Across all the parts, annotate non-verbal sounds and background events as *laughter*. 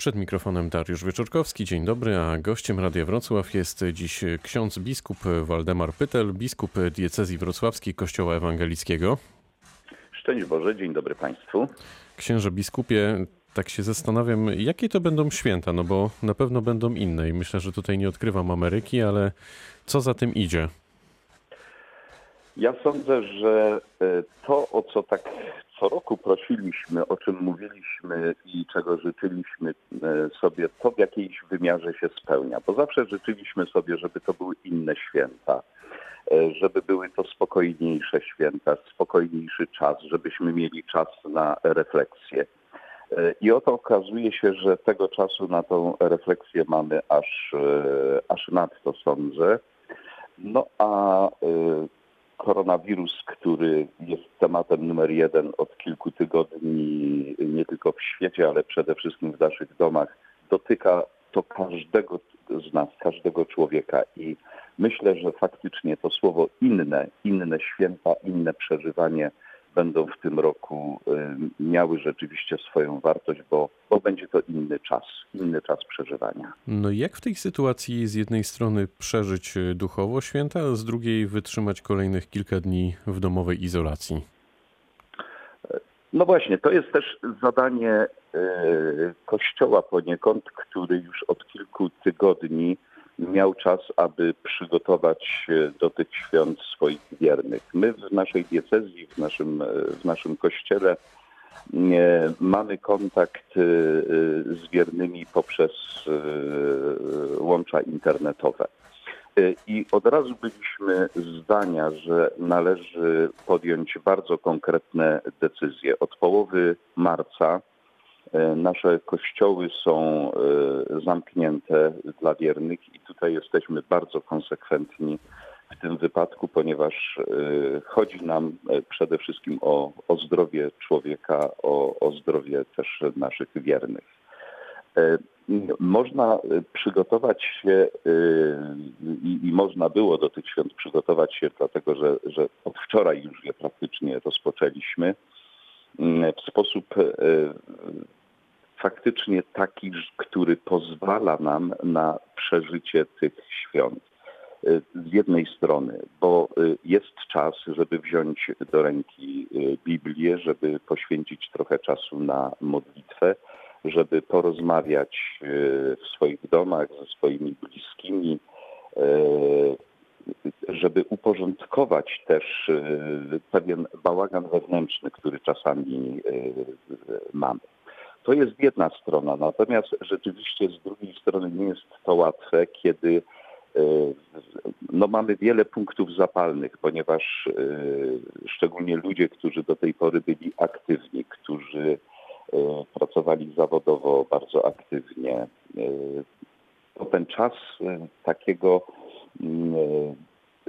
Przed mikrofonem Dariusz Wieczorkowski. Dzień dobry, a gościem Radia Wrocław jest dziś ksiądz biskup Waldemar Pytel, biskup diecezji wrocławskiej Kościoła Ewangelickiego. Szczęść Boże, dzień dobry Państwu. Księże biskupie, tak się zastanawiam, jakie to będą święta, no bo na pewno będą inne i myślę, że tutaj nie odkrywam Ameryki, ale co za tym idzie? Ja sądzę, że e, to, o co tak co roku prosiliśmy, o czym mówiliśmy i czego życzyliśmy e, sobie, to w jakiejś wymiarze się spełnia. Bo zawsze życzyliśmy sobie, żeby to były inne święta, e, żeby były to spokojniejsze święta, spokojniejszy czas, żebyśmy mieli czas na refleksję. I oto okazuje się, że tego czasu na tą refleksję mamy aż, aż nadto, sądzę. No a koronawirus, który jest tematem numer jeden od kilku tygodni, nie tylko w świecie, ale przede wszystkim w naszych domach, dotyka to każdego z nas, każdego człowieka. I myślę, że faktycznie to słowo inne, inne święta, inne przeżywanie będą w tym roku y, miały rzeczywiście swoją wartość, bo, bo będzie to inny czas, inny czas przeżywania. No jak w tej sytuacji z jednej strony przeżyć y, duchowo święta, a z drugiej wytrzymać kolejnych kilka dni w domowej izolacji? No właśnie, to jest też zadanie y, Kościoła poniekąd, który już od kilku tygodni miał czas, aby przygotować do tych świąt swoich wiernych. My w naszej diecezji, w naszym, w naszym kościele nie, mamy kontakt y, z wiernymi poprzez łącza internetowe. I od razu byliśmy zdania, że należy podjąć bardzo konkretne decyzje. Od połowy marca E, nasze kościoły są e, zamknięte dla wiernych i tutaj jesteśmy bardzo konsekwentni w tym wypadku, ponieważ e, chodzi nam przede wszystkim o, o zdrowie człowieka, o, o zdrowie też naszych wiernych. Można przygotować się i, i, można było do tych świąt przygotować się, dlatego że, że od wczoraj już je praktycznie rozpoczęliśmy w sposób faktycznie taki, który pozwala nam na przeżycie tych świąt. Y, z jednej strony, bo y, jest czas, żeby wziąć do ręki y, Biblię, żeby poświęcić trochę czasu na modlitwę, żeby porozmawiać w swoich domach ze swoimi bliskimi, żeby uporządkować też pewien bałagan wewnętrzny, który czasami mamy. To jest jedna strona, natomiast rzeczywiście z drugiej strony nie jest to łatwe, kiedy e, no mamy wiele punktów zapalnych, ponieważ e, szczególnie ludzie, którzy do tej pory byli aktywni, którzy e, pracowali zawodowo bardzo aktywnie, to ten czas takiego mm,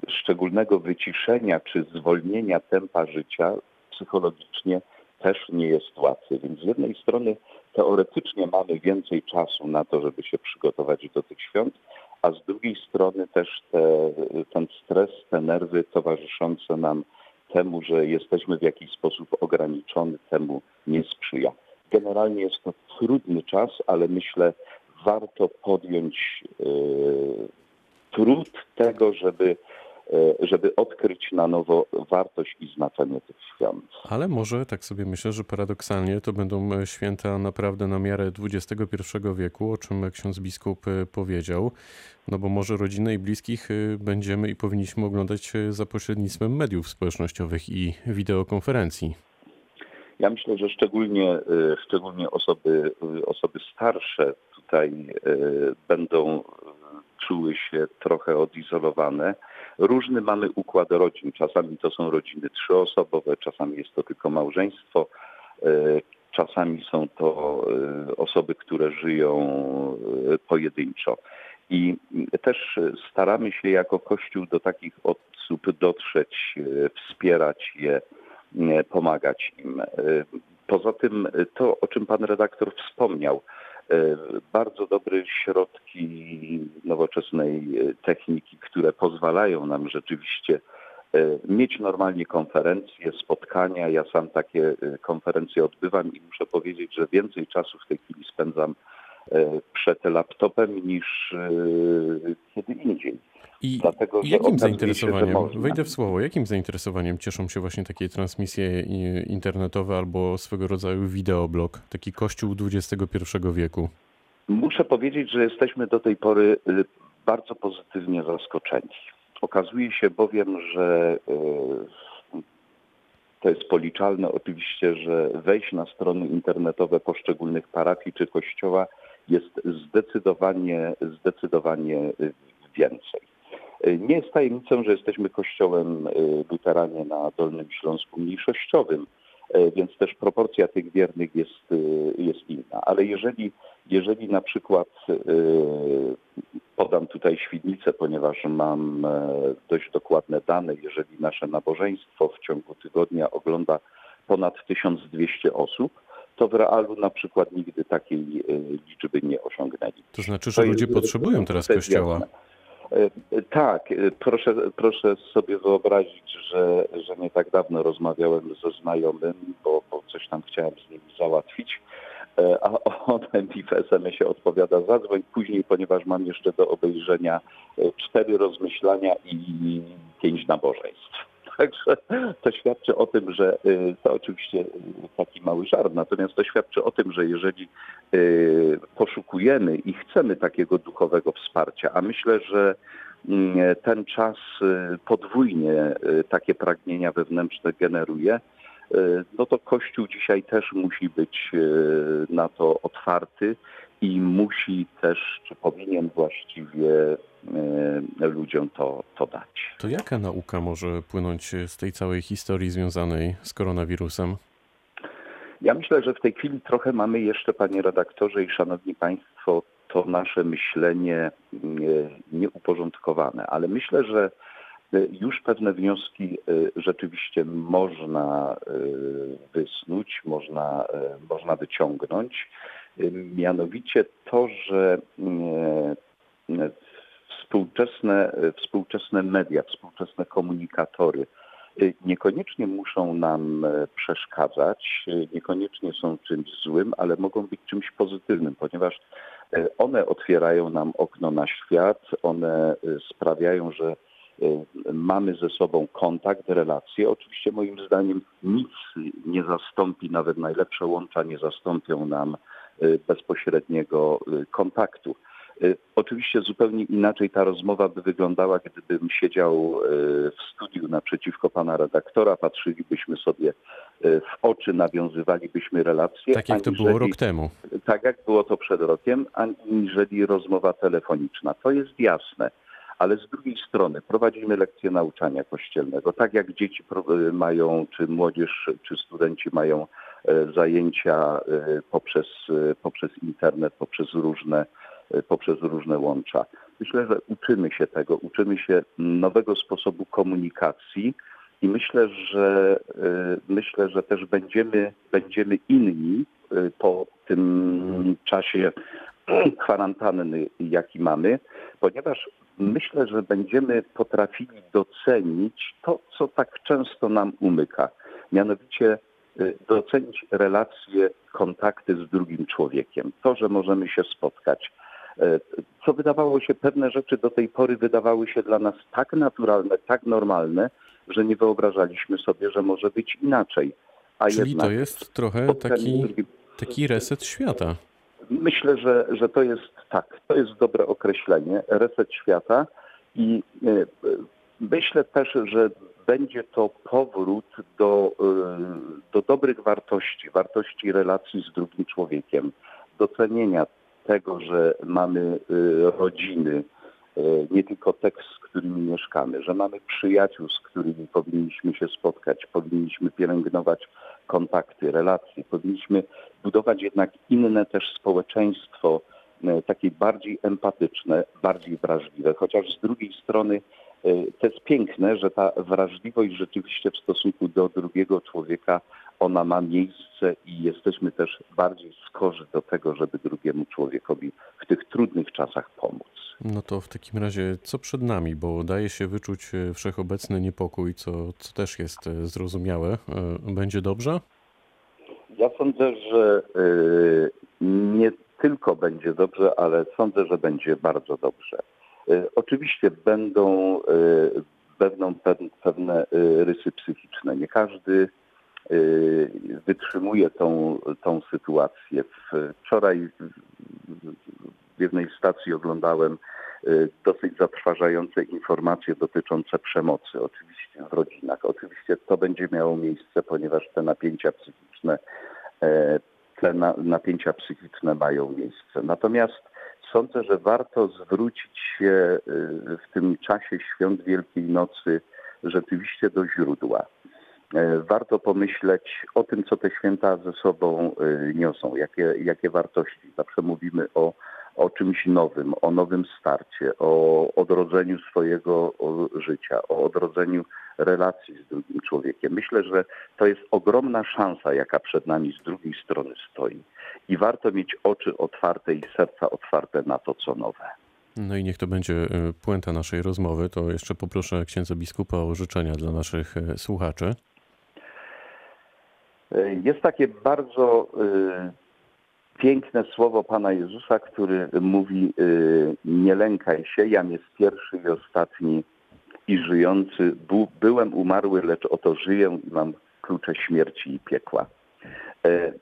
szczególnego wyciszenia czy zwolnienia tempa życia psychologicznie też nie jest łatwy. Więc z jednej strony teoretycznie mamy więcej czasu na to, żeby się przygotować do tych świąt, a z drugiej strony też te, ten stres, te nerwy towarzyszące nam temu, że jesteśmy w jakiś sposób ograniczony, temu nie sprzyja. Generalnie jest to trudny czas, ale myślę, warto podjąć yy, trud tego, żeby żeby odkryć na nowo wartość i znaczenie tych świąt. Ale może, tak sobie myślę, że paradoksalnie to będą święta naprawdę na miarę XXI wieku, o czym ksiądz biskup e, powiedział, no bo może rodzinę i bliskich e, będziemy i powinniśmy oglądać za pośrednictwem mediów społecznościowych i wideokonferencji. Ja myślę, że szczególnie, szczególnie osoby, osoby starsze tutaj będą czuły się trochę odizolowane Różny mamy układ rodzin. Czasami to są rodziny trzyosobowe, czasami jest to tylko małżeństwo, e, czasami są to e, osoby, które żyją e, pojedynczo. I też staramy się jako Kościół do takich osób dotrzeć, wspierać je, pomagać im. Poza tym to, o czym pan redaktor wspomniał, bardzo dobre środki nowoczesnej e, techniki, które pozwalają nam rzeczywiście e, mieć normalnie konferencje, spotkania. Ja sam takie konferencje odbywam i muszę powiedzieć, że więcej czasu w tej chwili spędzam e, przed laptopem niż e, kiedy indziej. I Dlatego, jakim się, zainteresowaniem, można. wejdę w słowo, jakim zainteresowaniem cieszą się właśnie takie transmisje internetowe albo swego rodzaju wideoblog, taki kościół XXI wieku? Muszę powiedzieć, że jesteśmy do tej pory y, bardzo pozytywnie zaskoczeni. Okazuje się bowiem, że y, to jest policzalne oczywiście, że wejść na strony internetowe poszczególnych parafii czy kościoła jest zdecydowanie, zdecydowanie y, więcej. Y, Nie jest tajemnicą, że jesteśmy kościołem y, luteranie na Dolnym Śląsku mniejszościowym, y, więc też proporcja tych wiernych jest, jest inna. Ale jeżeli, jeżeli na przykład podam tutaj Świdnicę, ponieważ mam e, dość dokładne dane, jeżeli nasze nabożeństwo w ciągu tygodnia ogląda ponad 1200 osób, to w realu na przykład nigdy takiej liczby nie osiągnęli. To znaczy, To że ludzie jest- potrzebują teraz to kościoła. jasne. E, Tak, e, proszę, proszę sobie wyobrazić, że, że nie tak dawno rozmawiałem ze znajomym, bo, bo coś tam chciałem z nim załatwić, e, a on mi w SMS-ie odpowiada zadzwoń później, ponieważ mam jeszcze do obejrzenia cztery rozmyślania i pięć nabożeństw. Także to świadczy o tym, że y, to oczywiście y, taki mały żart, natomiast to świadczy o tym, że jeżeli y, poszukujemy i chcemy takiego duchowego wsparcia, a myślę, że mm, ten czas podwójnie takie pragnienia wewnętrzne generuje, no to Kościół dzisiaj też musi być na to otwarty i musi też, czy powinien właściwie ludziom to, to dać. To jaka nauka może płynąć z tej całej historii związanej z koronawirusem? Ja myślę, że w tej chwili trochę mamy jeszcze, panie redaktorze i szanowni państwo, to nasze myślenie nie- nieuporządkowane, ale myślę, że y, już pewne wnioski rzeczywiście można wysnuć, można, można wyciągnąć. Mianowicie to, że y, współczesne, y, współczesne media, współczesne komunikatory y, niekoniecznie muszą nam e, przeszkadzać, niekoniecznie są czymś złym, ale mogą być czymś pozytywnym, ponieważ e, one otwierają nam okno na świat, one sprawiają, że mamy ze sobą kontakt, relacje. Oczywiście moim zdaniem nic nie zastąpi, nawet najlepsze łącza nie zastąpią nam bezpośredniego kontaktu. Y, Oczywiście zupełnie inaczej ta rozmowa by wyglądała, gdybym siedział y, w studiu naprzeciwko pana redaktora, patrzylibyśmy sobie y, w oczy, nawiązywalibyśmy relacje. Tak jak to było rok temu. tak jak było to przed rokiem, aniżeli rozmowa telefoniczna. To jest jasne. Ale z drugiej strony prowadzimy lekcje nauczania kościelnego, tak jak dzieci mają, czy młodzież, czy studenci mają e, zajęcia e, poprzez, e, poprzez internet, poprzez różne, e, poprzez różne łącza. Myślę, że uczymy się tego, uczymy się nowego sposobu komunikacji i myślę, że e, myślę, że też będziemy, będziemy inni e, po tym czasie *clears throat* kwarantanny, jaki mamy, ponieważ myślę, że będziemy potrafili docenić to, co tak często nam umyka. Mianowicie docenić relacje, kontakty z drugim człowiekiem. To, że możemy się spotkać. Y, Co wydawało się, pewne rzeczy do tej pory wydawały się dla nas tak naturalne, tak normalne, że nie wyobrażaliśmy sobie, że może być inaczej. A Czyli to jest trochę taki, taki reset świata. Myślę, że, że to jest tak, to jest dobre określenie, reset świata i e, e, myślę też, że będzie to powrót do, e, do dobrych wartości, wartości relacji z drugim człowiekiem, docenienia tego, że mamy e, rodziny, e, nie tylko te, z którymi mieszkamy, że mamy przyjaciół, z którymi powinniśmy się spotkać, powinniśmy pielęgnować kontakty, relacje, powinniśmy budować jednak inne też społeczeństwo, e, takie bardziej empatyczne, bardziej wrażliwe. Chociaż z drugiej strony to jest piękne, że ta wrażliwość rzeczywiście w stosunku do drugiego człowieka, ona ma miejsce i jesteśmy też bardziej skorzy do tego, żeby drugiemu człowiekowi w tych trudnych czasach pomóc. No to w takim razie co przed nami, bo daje się wyczuć e, wszechobecny niepokój, co, co też jest e, zrozumiałe. Będzie dobrze? Ja sądzę, że y, nie tylko będzie dobrze, ale sądzę, że będzie bardzo dobrze. E, Oczywiście będą, e, będą pe- pewne e, rysy psychiczne. Nie każdy wytrzymuje tą, tą sytuację. Wczoraj w jednej stacji oglądałem dosyć zatrważające informacje dotyczące przemocy, oczywiście w rodzinach. Oczywiście to będzie miało miejsce, ponieważ te napięcia psychiczne, te na, napięcia psychiczne mają miejsce. Natomiast sądzę, że warto zwrócić się e, w tym czasie świąt Wielkiej Nocy rzeczywiście do źródła. E, Warto pomyśleć o tym, co te święta ze sobą e, niosą, jakie, jakie wartości. Zawsze mówimy o, o czymś nowym, o nowym starcie, o odrodzeniu swojego życia, o odrodzeniu relacji z drugim człowiekiem. Myślę, że to jest ogromna szansa, jaka przed nami z drugiej strony stoi. I warto mieć oczy otwarte i serca otwarte na to, co nowe. No i niech to będzie e, puenta naszej rozmowy. To jeszcze poproszę księdza biskupa o życzenia dla naszych e, słuchaczy. E, Jest takie bardzo piękne słowo Pana Jezusa, który mówi e, nie lękaj się, jam jest pierwszy i ostatni i żyjący. Byłem umarły, lecz oto żyję i mam klucze śmierci i piekła. E,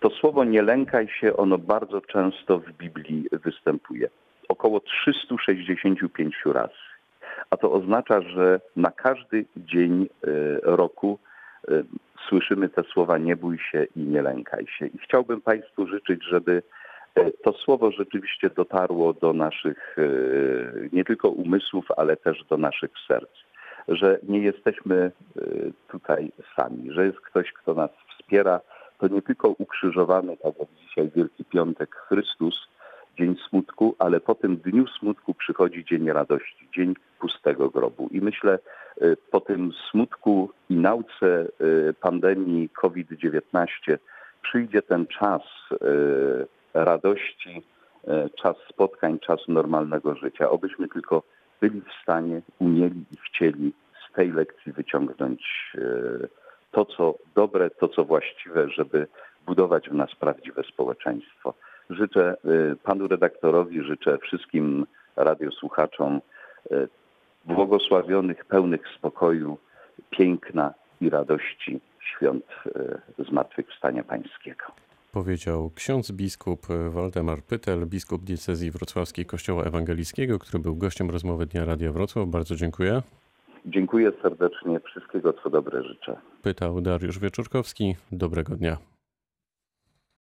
To słowo nie lękaj się, ono bardzo często w Biblii występuje. Około 365 razy. A to oznacza, że na każdy dzień e, roku słyszymy te słowa nie bój się i nie lękaj się. I chciałbym Państwu życzyć, żeby e, to słowo rzeczywiście dotarło do naszych e, nie tylko umysłów, ale też do naszych serc. Że nie jesteśmy tutaj sami, że jest ktoś, kto nas wspiera. To nie tylko ukrzyżowany, tak jak dzisiaj Wielki Piątek, Chrystus, dzień smutku, ale po tym dniu smutku przychodzi dzień radości, dzień pustego grobu. I myślę, y, po tym smutku i nauce y, pandemii COVID-19 przyjdzie ten czas y, radości, czas spotkań, czas normalnego życia. Obyśmy tylko byli w stanie, umieli i chcieli z tej lekcji wyciągnąć to, co dobre, to, co właściwe, żeby budować w nas prawdziwe społeczeństwo. Życzę y, panu redaktorowi, życzę wszystkim radiosłuchaczom y, błogosławionych, pełnych spokoju, piękna i radości świąt y, Zmartwychwstania Pańskiego. Powiedział ksiądz biskup Waldemar Pytel, biskup diecezji wrocławskiej Kościoła Ewangelickiego, który był gościem rozmowy Dnia Radia Wrocław. Bardzo dziękuję. Dziękuję serdecznie, wszystkiego co dobre życzę. Pytał Dariusz Wieczorkowski. Dobrego dnia.